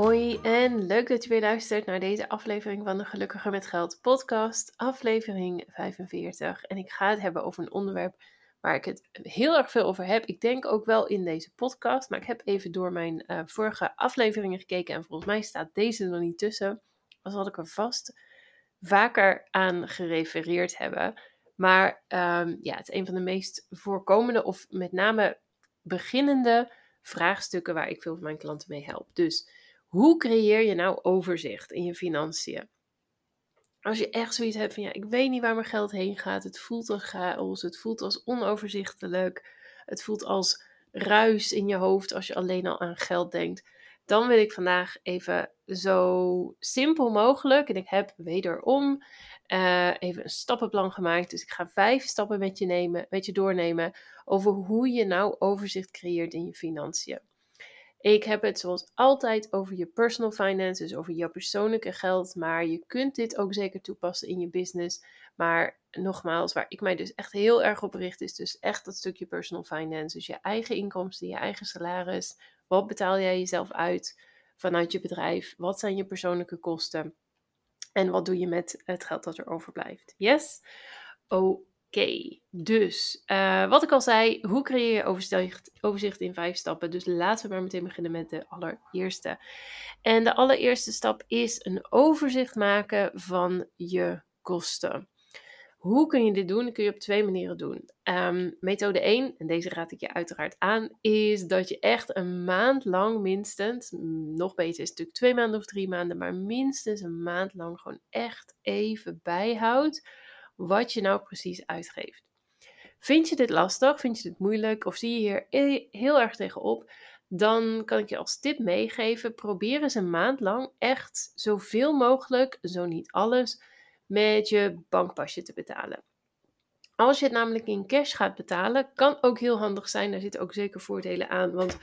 Hoi en leuk dat je weer luistert naar deze aflevering van de Gelukkiger met Geld podcast, aflevering 45. En ik ga het hebben over een onderwerp waar ik het heel erg veel over heb. Ik denk ook wel in deze podcast, maar ik heb even door mijn uh, vorige afleveringen gekeken en volgens mij staat deze er niet tussen. Dan zal ik er vast vaker aan gerefereerd hebben. Maar um, ja, het is een van de meest voorkomende of met name beginnende vraagstukken waar ik veel van mijn klanten mee help. Dus hoe creëer je nou overzicht in je financiën? Als je echt zoiets hebt van ja, ik weet niet waar mijn geld heen gaat. Het voelt als chaos, het voelt als onoverzichtelijk. Het voelt als ruis in je hoofd als je alleen al aan geld denkt. Dan wil ik vandaag even zo simpel mogelijk, en ik heb wederom uh, even een stappenplan gemaakt. Dus ik ga vijf stappen met je, nemen, met je doornemen over hoe je nou overzicht creëert in je financiën. Ik heb het zoals altijd over je personal finance, dus over jouw persoonlijke geld. Maar je kunt dit ook zeker toepassen in je business. Maar nogmaals, waar ik mij dus echt heel erg op richt, is dus echt dat stukje personal finance. Dus je eigen inkomsten, je eigen salaris. Wat betaal jij jezelf uit vanuit je bedrijf? Wat zijn je persoonlijke kosten? En wat doe je met het geld dat er overblijft? Yes? Oh, Oké, dus uh, wat ik al zei, hoe creëer je overzicht, overzicht in vijf stappen? Dus laten we maar meteen beginnen met de allereerste. En de allereerste stap is een overzicht maken van je kosten. Hoe kun je dit doen? Dat kun je op twee manieren doen. Um, methode 1, en deze raad ik je uiteraard aan, is dat je echt een maand lang minstens, nog beter is natuurlijk twee maanden of drie maanden, maar minstens een maand lang gewoon echt even bijhoudt wat je nou precies uitgeeft. Vind je dit lastig? Vind je dit moeilijk? Of zie je hier heel erg tegenop? Dan kan ik je als tip meegeven: probeer eens een maand lang echt zoveel mogelijk, zo niet alles, met je bankpasje te betalen. Als je het namelijk in cash gaat betalen, kan ook heel handig zijn. Daar zitten ook zeker voordelen aan. Want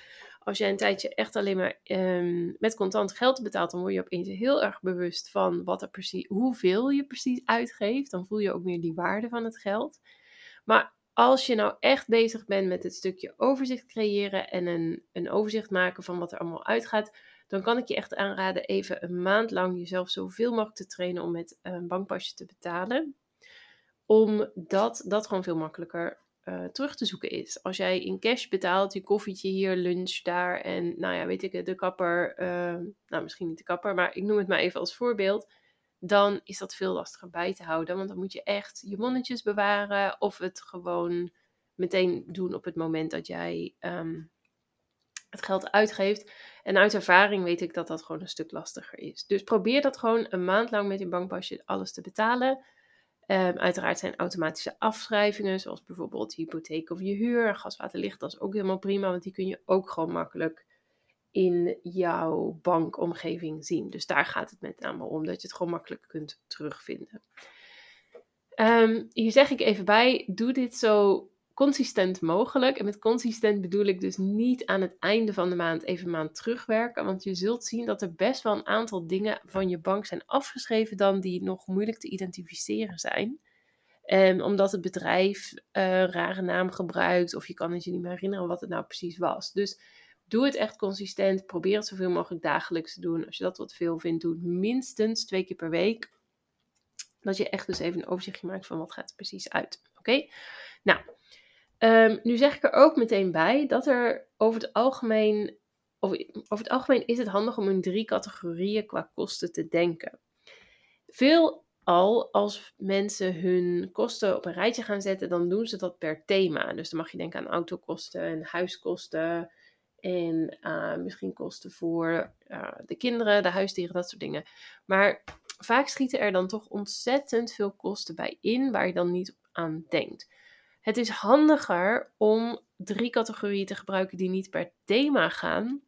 als jij een tijdje echt alleen maar um, met contant geld betaalt, dan word je opeens heel erg bewust van wat er precies, hoeveel je precies uitgeeft. Dan voel je ook meer die waarde van het geld. Maar als je nou echt bezig bent met het stukje overzicht creëren en een, een overzicht maken van wat er allemaal uitgaat, dan kan ik je echt aanraden even een maand lang jezelf zoveel mogelijk te trainen om met een bankpasje te betalen. Omdat dat gewoon veel makkelijker uh, terug te zoeken is. Als jij in cash betaalt, je koffietje hier, lunch daar en nou ja, weet ik, de kapper, uh, nou misschien niet de kapper, maar ik noem het maar even als voorbeeld, dan is dat veel lastiger bij te houden. Want dan moet je echt je monnetjes bewaren of het gewoon meteen doen op het moment dat jij um, het geld uitgeeft. En uit ervaring weet ik dat dat gewoon een stuk lastiger is. Dus probeer dat gewoon een maand lang met je bankpasje alles te betalen. Um, uiteraard zijn automatische afschrijvingen, zoals bijvoorbeeld hypotheek of je huur, gas, water, licht, dat is ook helemaal prima, want die kun je ook gewoon makkelijk in jouw bankomgeving zien. Dus daar gaat het met name om, dat je het gewoon makkelijk kunt terugvinden. Um, hier zeg ik even bij, doe dit zo consistent mogelijk. En met consistent bedoel ik dus niet aan het einde van de maand even een maand terugwerken. Want je zult zien dat er best wel een aantal dingen van je bank zijn afgeschreven dan die nog moeilijk te identificeren zijn. En omdat het bedrijf een rare naam gebruikt of je kan het je niet meer herinneren wat het nou precies was. Dus doe het echt consistent. Probeer het zoveel mogelijk dagelijks te doen. Als je dat wat veel vindt, doe het minstens twee keer per week. Dat je echt dus even een overzichtje maakt van wat gaat er precies uit. Oké? Nou, Um, nu zeg ik er ook meteen bij dat er over het algemeen, over, over het algemeen is het handig om in drie categorieën qua kosten te denken. Veel al als mensen hun kosten op een rijtje gaan zetten, dan doen ze dat per thema. Dus dan mag je denken aan autokosten en huiskosten en uh, misschien kosten voor uh, de kinderen, de huisdieren, dat soort dingen. Maar vaak schieten er dan toch ontzettend veel kosten bij in waar je dan niet aan denkt. Het is handiger om drie categorieën te gebruiken die niet per thema gaan,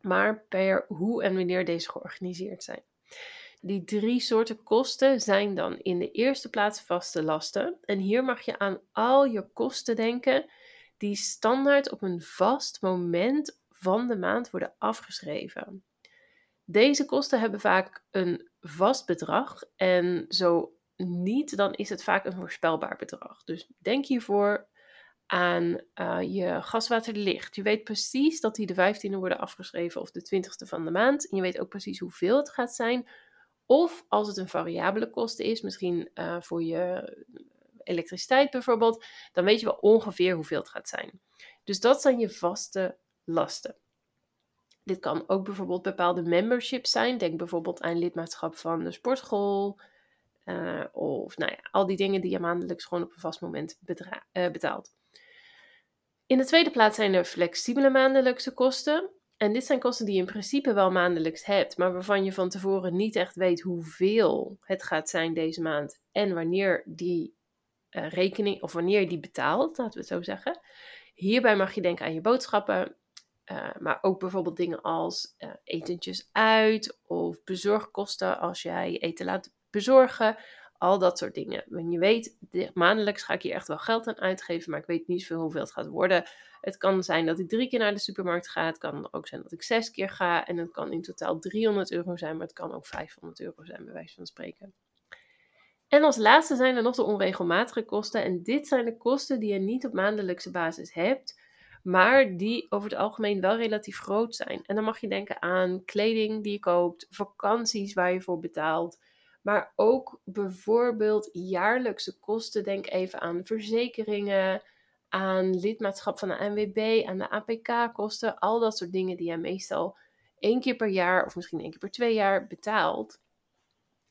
maar per hoe en wanneer deze georganiseerd zijn. Die drie soorten kosten zijn dan in de eerste plaats vaste lasten. En hier mag je aan al je kosten denken die standaard op een vast moment van de maand worden afgeschreven. Deze kosten hebben vaak een vast bedrag en zo niet, dan is het vaak een voorspelbaar bedrag. Dus denk hiervoor aan uh, je gaswaterlicht. Je weet precies dat die de 15e worden afgeschreven of de 20e van de maand. En je weet ook precies hoeveel het gaat zijn. Of als het een variabele kosten is, misschien uh, voor je elektriciteit bijvoorbeeld, dan weet je wel ongeveer hoeveel het gaat zijn. Dus dat zijn je vaste lasten. Dit kan ook bijvoorbeeld bepaalde memberships zijn. Denk bijvoorbeeld aan lidmaatschap van de sportschool. Uh, of nou ja, al die dingen die je maandelijks gewoon op een vast moment uh, betaalt. In de tweede plaats zijn er flexibele maandelijkse kosten. En dit zijn kosten die je in principe wel maandelijks hebt, maar waarvan je van tevoren niet echt weet hoeveel het gaat zijn deze maand en wanneer die uh, rekening of wanneer die betaalt, laten we het zo zeggen. Hierbij mag je denken aan je boodschappen, maar ook bijvoorbeeld dingen als etentjes uit of bezorgkosten als jij eten laat bezorgen. Al dat soort dingen. Want je weet, maandelijks ga ik hier echt wel geld aan uitgeven, maar ik weet niet zoveel hoeveel het gaat worden. Het kan zijn dat ik drie keer naar de supermarkt ga. Het kan ook zijn dat ik zes keer ga. En het kan in totaal 300 euro zijn, maar het kan ook 500 euro zijn, bij wijze van spreken. En als laatste zijn er nog de onregelmatige kosten. En dit zijn de kosten die je niet op maandelijkse basis hebt, maar die over het algemeen wel relatief groot zijn. En dan mag je denken aan kleding die je koopt, vakanties waar je voor betaalt, maar ook bijvoorbeeld jaarlijkse kosten. Denk even aan verzekeringen, aan lidmaatschap van de ANWB, aan de APK-kosten, al dat soort dingen die je meestal één keer per jaar of misschien één keer per twee jaar betaalt.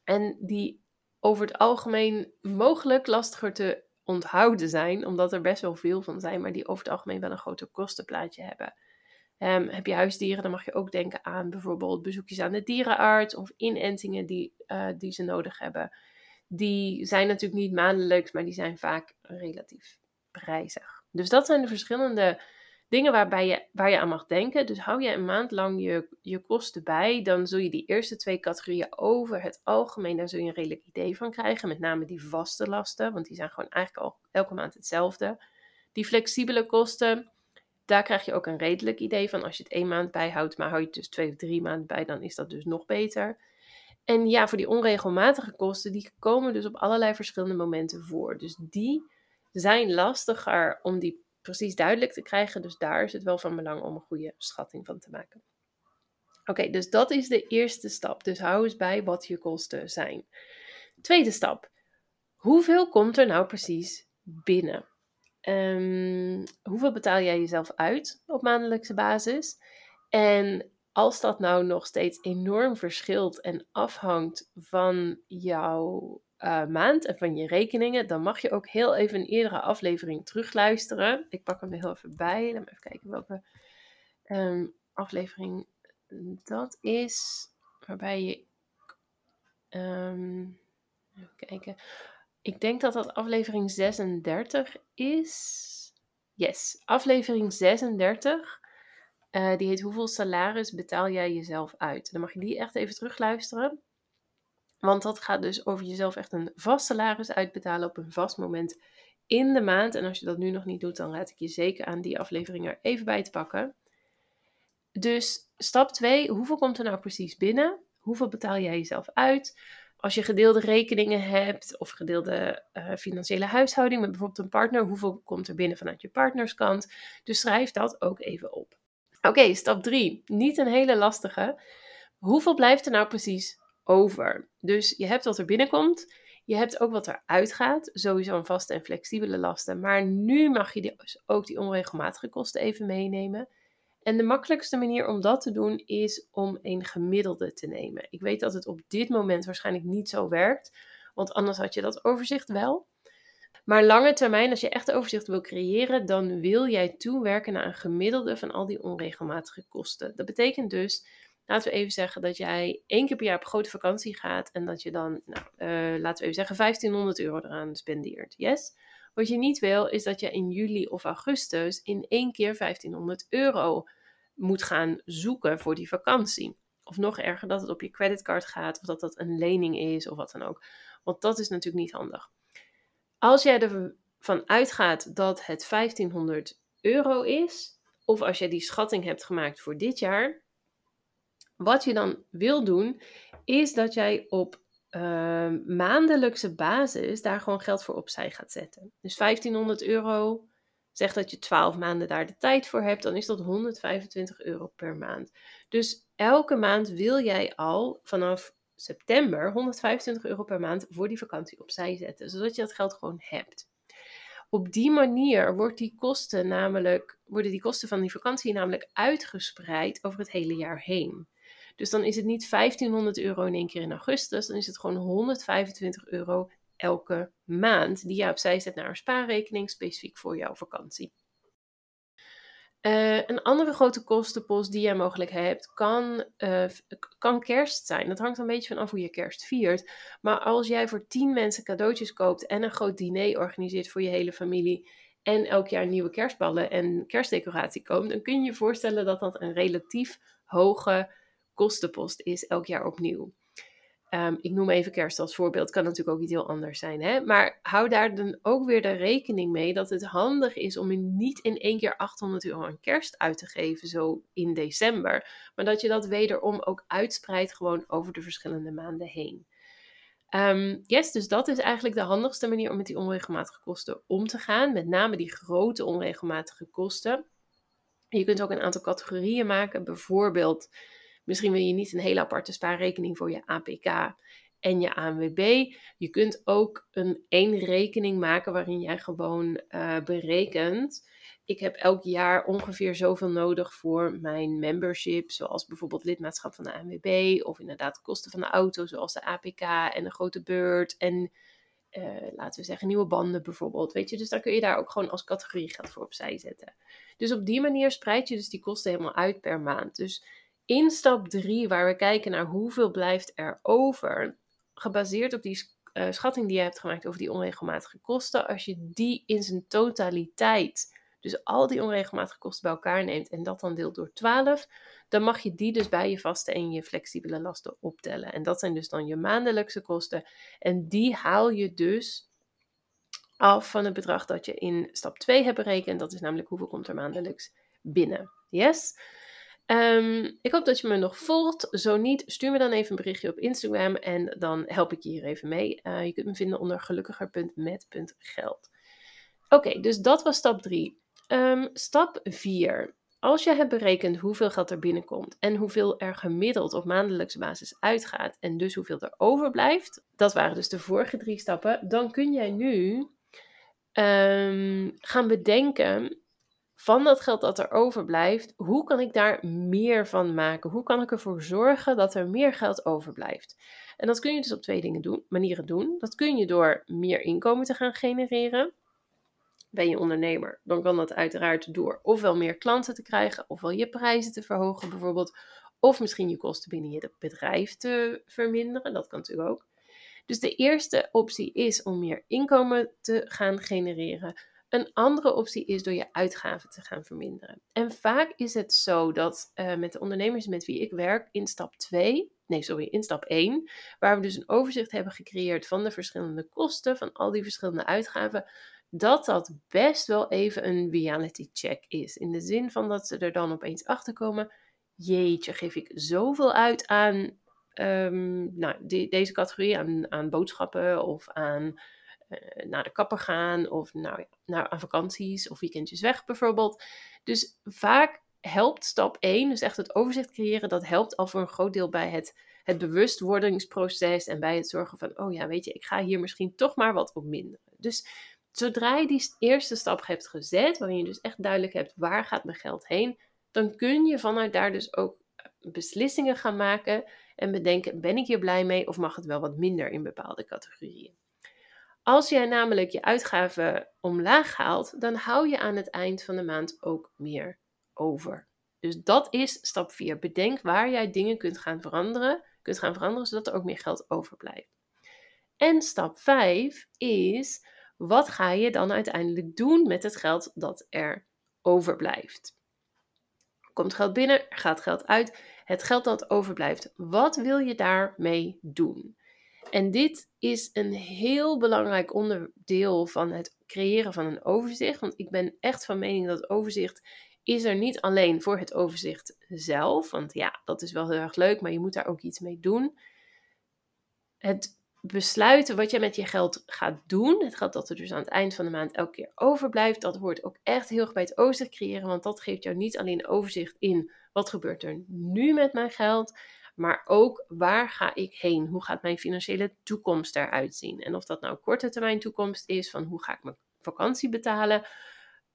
En die over het algemeen mogelijk lastiger te onthouden zijn, omdat er best wel veel van zijn, maar die over het algemeen wel een groter kostenplaatje hebben. Um, heb je huisdieren, dan mag je ook denken aan bijvoorbeeld bezoekjes aan de dierenarts of inentingen die, uh, die ze nodig hebben. Die zijn natuurlijk niet maandelijks, maar die zijn vaak relatief prijzig. Dus dat zijn de verschillende dingen waarbij je, waar je aan mag denken. Dus hou je een maand lang je, je kosten bij, dan zul je die eerste twee categorieën over het algemeen, daar zul je een redelijk idee van krijgen. Met name die vaste lasten, want die zijn gewoon eigenlijk al elke maand hetzelfde. Die flexibele kosten, daar krijg je ook een redelijk idee van als je het één maand bijhoudt, maar hou je het dus twee of drie maanden bij, dan is dat dus nog beter. En ja, voor die onregelmatige kosten, die komen dus op allerlei verschillende momenten voor. Dus die zijn lastiger om die precies duidelijk te krijgen. Dus daar is het wel van belang om een goede schatting van te maken. Oké, dus dat is de eerste stap. Dus hou eens bij wat je kosten zijn. Tweede stap. Hoeveel komt er nou precies binnen? Um, hoeveel betaal jij jezelf uit op maandelijkse basis? En als dat nou nog steeds enorm verschilt en afhangt van jouw uh, maand en van je rekeningen, dan mag je ook heel even een eerdere aflevering terugluisteren. Ik pak hem er heel even bij. Laat me even kijken welke um, aflevering dat is. Waarbij je. Um, even kijken. Ik denk dat dat aflevering 36 is. Yes, aflevering 36. Uh, eh, die heet Hoeveel salaris betaal jij jezelf uit? Dan mag je die echt even terugluisteren. Want dat gaat dus over jezelf echt een vast salaris uitbetalen op een vast moment in de maand. En als je dat nu nog niet doet, dan raad ik je zeker aan die aflevering er even bij te pakken. Dus stap 2, hoeveel komt er nou precies binnen? Hoeveel betaal jij jezelf uit? Als je gedeelde rekeningen hebt of gedeelde uh, financiële huishouding met bijvoorbeeld een partner, hoeveel komt er binnen vanuit je partnerskant? Dus schrijf dat ook even op. Oké, stap 3. Niet een hele lastige. Hoeveel blijft er nou precies over. Dus je hebt wat er binnenkomt. Je hebt ook wat er uitgaat. Sowieso een vaste en flexibele lasten. Maar nu mag je dus ook die onregelmatige kosten even meenemen. En de makkelijkste manier om dat te doen is om een gemiddelde te nemen. Ik weet dat het op dit moment waarschijnlijk niet zo werkt. Want anders had je dat overzicht wel. Maar lange termijn, als je echt overzicht wil creëren, dan wil jij toewerken naar een gemiddelde van al die onregelmatige kosten. Dat betekent dus laten we even zeggen dat jij één keer per jaar op grote vakantie gaat en dat je dan, nou, uh, laten we even zeggen, 1500 euro eraan spendeert. Yes? Wat je niet wil, is dat je in juli of augustus in één keer 1500 euro moet gaan zoeken voor die vakantie. Of nog erger, dat het op je creditcard gaat, of dat dat een lening is, of wat dan ook. Want dat is natuurlijk niet handig. Als jij ervan uitgaat dat het 1500 euro is, of als jij die schatting hebt gemaakt voor dit jaar, wat je dan wil doen, is dat jij op uh, maandelijkse basis daar gewoon geld voor opzij gaat zetten. Dus 1500 euro, zeg dat je 12 maanden daar de tijd voor hebt, dan is dat 125 euro per maand. Dus elke maand wil jij al vanaf september 125 euro per maand voor die vakantie opzij zetten, zodat je dat geld gewoon hebt. Op die manier wordt die kosten namelijk, worden die kosten van die vakantie namelijk uitgespreid over het hele jaar heen. Dus dan is het niet 1500 euro in één keer in augustus, dan is het gewoon 125 euro elke maand die je opzij zet naar een spaarrekening specifiek voor jouw vakantie. Uh, een andere grote kostenpost die jij mogelijk hebt, kan, uh, kan kerst zijn. Dat hangt een beetje van af hoe je kerst viert. Maar als jij voor 10 mensen cadeautjes koopt en een groot diner organiseert voor je hele familie. En elk jaar nieuwe kerstballen en kerstdecoratie koopt, dan kun je je voorstellen dat dat een relatief hoge kostenpost is elk jaar opnieuw. Um, ik noem even kerst als voorbeeld, kan natuurlijk ook iets heel anders zijn. Hè? Maar hou daar dan ook weer de rekening mee dat het handig is om niet in één keer 800 euro aan kerst uit te geven, zo in december. Maar dat je dat wederom ook uitspreidt gewoon over de verschillende maanden heen. Um, yes, dus dat is eigenlijk de handigste manier om met die onregelmatige kosten om te gaan. Met name die grote onregelmatige kosten. Je kunt ook een aantal categorieën maken. Bijvoorbeeld Misschien wil je niet een hele aparte spaarrekening voor je APK en je ANWB. Je kunt ook een één rekening maken waarin jij gewoon uh, berekent. Ik heb elk jaar ongeveer zoveel nodig voor mijn membership, zoals bijvoorbeeld lidmaatschap van de ANWB, of inderdaad kosten van de auto, zoals de APK en de grote beurt en uh, laten we zeggen nieuwe banden bijvoorbeeld. Weet je, dus dan kun je daar ook gewoon als categorie geld voor opzij zetten. Dus op die manier spreid je dus die kosten helemaal uit per maand. Dus in stap 3, waar we kijken naar hoeveel blijft er over, gebaseerd op die uh, schatting die je hebt gemaakt over die onregelmatige kosten, als je die in zijn totaliteit, dus al die onregelmatige kosten bij elkaar neemt en dat dan deelt door 12, dan mag je die dus bij je vaste en je flexibele lasten optellen. En dat zijn dus dan je maandelijkse kosten. En die haal je dus af van het bedrag dat je in stap 2 hebt berekend. Dat is namelijk hoeveel komt er maandelijks binnen. Yes? Ehm, ik hoop dat je me nog volgt. Zo niet, stuur me dan even een berichtje op Instagram en dan help ik je hier even mee. Uh, je kunt me vinden onder gelukkiger.met.geld. Oké, dus dat was stap 3. Um, ehm, stap 4. Als je hebt berekend hoeveel geld er binnenkomt en hoeveel er gemiddeld op maandelijkse basis uitgaat en dus hoeveel er overblijft, dat waren dus de vorige drie stappen, dan kun jij nu um, gaan bedenken van dat geld dat er overblijft, hoe kan ik daar meer van maken? Hoe kan ik ervoor zorgen dat er meer geld overblijft? En dat kun je dus op twee dingen doen, manieren doen. Dat kun je door meer inkomen te gaan genereren. Ben je ondernemer, dan kan dat uiteraard door ofwel meer klanten te krijgen, ofwel je prijzen te verhogen bijvoorbeeld, of misschien je kosten binnen je bedrijf te verminderen. Dat kan natuurlijk ook. Dus de eerste optie is om meer inkomen te gaan genereren een andere optie is door je uitgaven te gaan verminderen. En vaak is het zo dat uh, met de ondernemers met wie ik werk in stap 2, nee sorry, in stap 1, waar we dus een overzicht hebben gecreëerd van de verschillende kosten, van al die verschillende uitgaven, dat dat best wel even een reality check is. In de zin van dat ze er dan opeens achter komen, jeetje, geef ik zoveel uit aan um, nou, deze categorie, aan, aan boodschappen of aan naar de kapper gaan of naar, aan vakanties of weekendjes weg bijvoorbeeld. Dus vaak helpt stap 1, dus echt het overzicht creëren, dat helpt al voor een groot deel bij het, het bewustwordingsproces en bij het zorgen van, oh ja, weet je, ik ga hier misschien toch maar wat op minderen. Dus zodra je die eerste stap hebt gezet, waarin je dus echt duidelijk hebt waar gaat mijn geld heen, dan kun je vanuit daar dus ook beslissingen gaan maken en bedenken, ben ik hier blij mee of mag het wel wat minder in bepaalde categorieën. Als jij namelijk je uitgaven omlaag haalt, dan hou je aan het eind van de maand ook meer over. Dus dat is stap 4. Bedenk waar jij dingen kunt gaan veranderen, kunt gaan veranderen zodat er ook meer geld overblijft. En stap 5 is wat ga je dan uiteindelijk doen met het geld dat er overblijft? Komt geld binnen, gaat geld uit. Het geld dat overblijft, wat wil je daarmee doen? En dit is een heel belangrijk onderdeel van het creëren van een overzicht. Want ik ben echt van mening dat overzicht is er niet alleen voor het overzicht zelf. Want ja, dat is wel heel erg leuk, maar je moet daar ook iets mee doen. Het besluiten wat je met je geld gaat doen, het geld dat er dus aan het eind van de maand elke keer overblijft, dat hoort ook echt heel erg bij het overzicht creëren. Want dat geeft jou niet alleen overzicht in wat gebeurt er nu met mijn geld, maar ook waar ga ik heen? Hoe gaat mijn financiële toekomst eruit zien? En of dat nou korte termijn toekomst is, van hoe ga ik mijn vakantie betalen,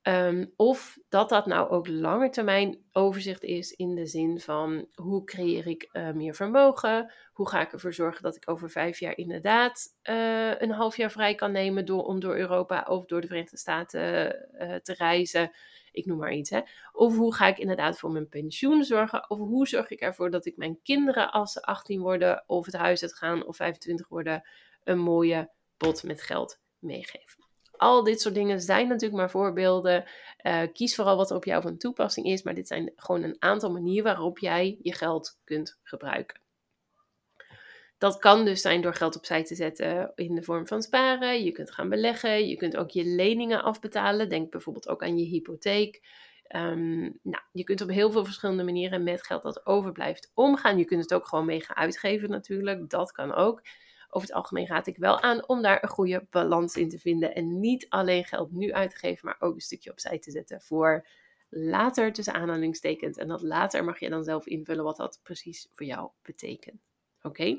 Ehm, of dat dat nou ook lange termijn overzicht is in de zin van hoe creëer ik uh, meer vermogen? Hoe ga ik ervoor zorgen dat ik over vijf jaar inderdaad uh, een half jaar vrij kan nemen door, om door Europa of door de Verenigde Staten uh, te reizen? Ik noem maar iets. Hè. Of hoe ga ik inderdaad voor mijn pensioen zorgen? Of hoe zorg ik ervoor dat ik mijn kinderen als ze 18 worden of het huis uitgaan of 25 worden een mooie pot met geld meegeef? Al dit soort dingen zijn natuurlijk maar voorbeelden. Uh, kies vooral wat er op jou van toepassing is, maar dit zijn gewoon een aantal manieren waarop jij je geld kunt gebruiken. Dat kan dus zijn door geld opzij te zetten in de vorm van sparen. Je kunt gaan beleggen. Je kunt ook je leningen afbetalen. Denk bijvoorbeeld ook aan je hypotheek. Um, nou, je kunt op heel veel verschillende manieren met geld dat overblijft omgaan. Je kunt het ook gewoon mee gaan uitgeven natuurlijk. Dat kan ook over het algemeen raad ik wel aan om daar een goede balans in te vinden. En niet alleen geld nu uit te geven, maar ook een stukje opzij te zetten voor later tussen aanhalingstekens. En dat later mag je dan zelf invullen wat dat precies voor jou betekent. Oké?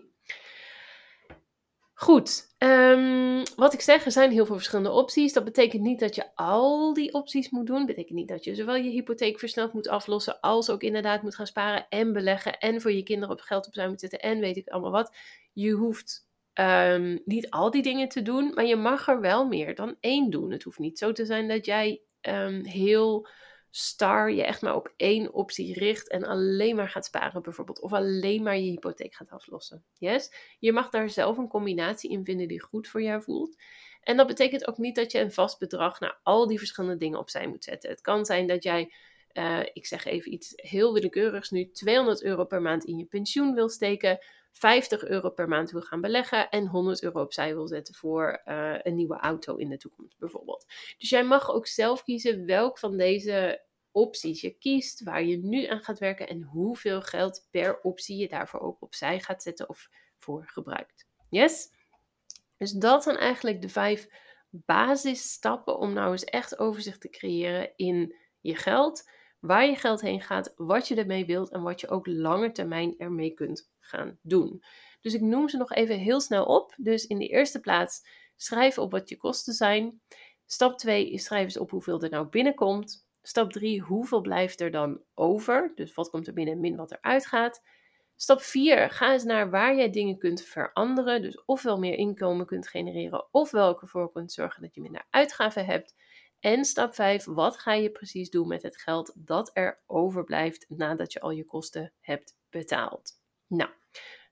Goed, um, wat ik zeg, er zijn heel veel verschillende opties. Dat betekent niet dat je al die opties moet doen. Dat betekent niet dat je zowel je hypotheek versneld moet aflossen, als ook inderdaad moet gaan sparen en beleggen en voor je kinderen op geld opzij moet zetten en weet ik allemaal wat. Je hoeft um, niet al die dingen te doen, maar je mag er wel meer dan één doen. Het hoeft niet zo te zijn dat jij um, heel star je echt maar op één optie richt en alleen maar gaat sparen bijvoorbeeld. Of alleen maar je hypotheek gaat aflossen. Yes? Je mag daar zelf een combinatie in vinden die goed voor jou voelt. En dat betekent ook niet dat je een vast bedrag naar al die verschillende dingen opzij moet zetten. Het kan zijn dat jij, uh, ik zeg even iets heel willekeurigs nu, 200 euro per maand in je pensioen wil steken 50 euro per maand wil gaan beleggen en 100 euro opzij wil zetten voor uh, een nieuwe auto in de toekomst bijvoorbeeld. Dus jij mag ook zelf kiezen welk van deze opties je kiest, waar je nu aan gaat werken en hoeveel geld per optie je daarvoor ook opzij gaat zetten of voor gebruikt. Yes? Dus dat zijn eigenlijk de vijf basisstappen om nou eens echt overzicht te creëren in je geld waar je geld heen gaat, wat je ermee wilt en wat je ook langer termijn ermee kunt gaan doen. Dus ik noem ze nog even heel snel op. Dus in de eerste plaats schrijf op wat je kosten zijn. Stap 2 is schrijf eens op hoeveel er nou binnenkomt. Stap 3, hoeveel blijft er dan over? Dus wat komt er binnen min wat er uitgaat. Stap 4, ga eens naar waar jij dingen kunt veranderen. Dus ofwel meer inkomen kunt genereren, ofwel ervoor kunt zorgen dat je minder uitgaven hebt. En stap 5, wat ga je precies doen met het geld dat er overblijft nadat je al je kosten hebt betaald? Nou,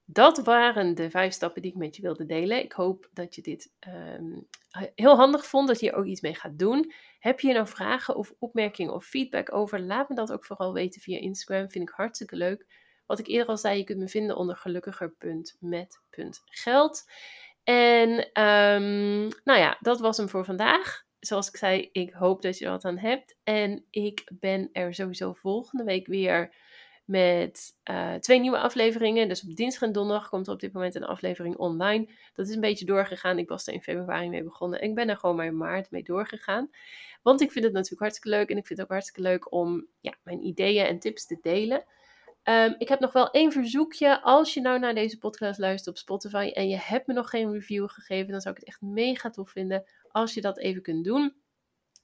dat waren de vijf stappen die ik met je wilde delen. Ik hoop dat je dit um, heel handig vond, dat je hier ook iets mee gaat doen. Heb je nou vragen of opmerkingen of feedback over? Laat me dat ook vooral weten via Instagram. Vind ik hartstikke leuk. Wat ik eerder al zei, je kunt me vinden onder gelukkiger.met.geld. En um, nou ja, dat was hem voor vandaag zoals ik zei, ik hoop dat je er wat aan hebt. En ik ben er sowieso volgende week weer met uh, twee nieuwe afleveringen. Dus op dinsdag en donderdag komt er op dit moment een aflevering online. Dat is een beetje doorgegaan. Ik was er in februari mee begonnen. En ik ben er gewoon maar in maart mee doorgegaan. Want ik vind het natuurlijk hartstikke leuk. En ik vind het ook hartstikke leuk om ja, mijn ideeën en tips te delen. Um, ik heb nog wel één verzoekje. Als je nou naar deze podcast luistert op Spotify en je hebt me nog geen review gegeven, dan zou ik het echt mega tof vinden als je dat even kunt doen.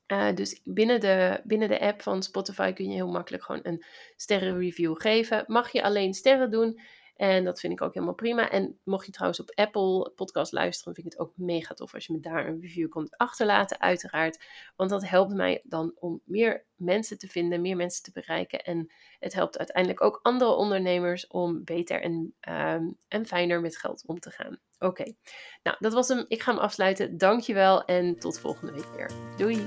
Uh, dus binnen de, binnen de app van Spotify kun je heel makkelijk gewoon een sterrenreview geven. Mag je alleen sterren doen? En dat vind ik ook helemaal prima. En mocht je trouwens op Apple podcast luisteren, vind ik het ook mega tof als je me daar een review komt achterlaten, uiteraard. Want dat helpt mij dan om meer mensen te vinden, meer mensen te bereiken. En het helpt uiteindelijk ook andere ondernemers om beter en, ehm, en fijner met geld om te gaan. Oké, nou dat was hem. Ik ga hem afsluiten. Dankjewel en tot volgende week weer. Doei!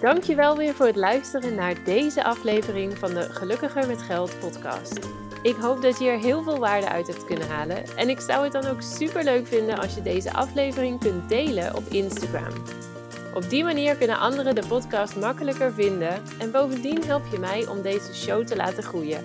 Dankjewel weer voor het luisteren naar deze aflevering van de Gelukkiger met Geld podcast. Ik hoop dat je er heel veel waarde uit hebt kunnen halen. En ik zou het dan ook super leuk vinden als je deze aflevering kunt delen op Instagram. Op die manier kunnen anderen de podcast makkelijker vinden en bovendien help je mij om deze show te laten groeien.